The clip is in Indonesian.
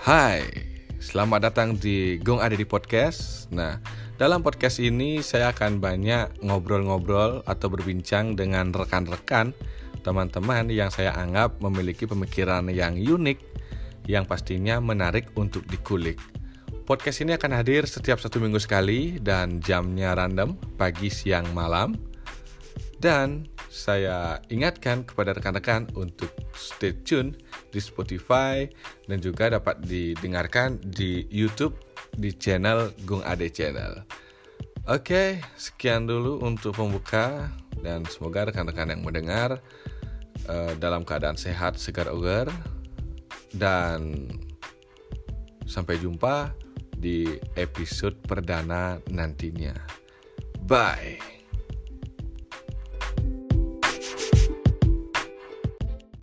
Hai, selamat datang di Gong Ada di Podcast. Nah, dalam podcast ini saya akan banyak ngobrol-ngobrol atau berbincang dengan rekan-rekan teman-teman yang saya anggap memiliki pemikiran yang unik yang pastinya menarik untuk dikulik. Podcast ini akan hadir setiap satu minggu sekali dan jamnya random, pagi, siang, malam. Dan saya ingatkan kepada rekan-rekan untuk stay tune di Spotify dan juga dapat didengarkan di YouTube di channel Gung Ade Channel. Oke, sekian dulu untuk pembuka dan semoga rekan-rekan yang mendengar uh, dalam keadaan sehat, segar ugar dan sampai jumpa di episode perdana nantinya. Bye.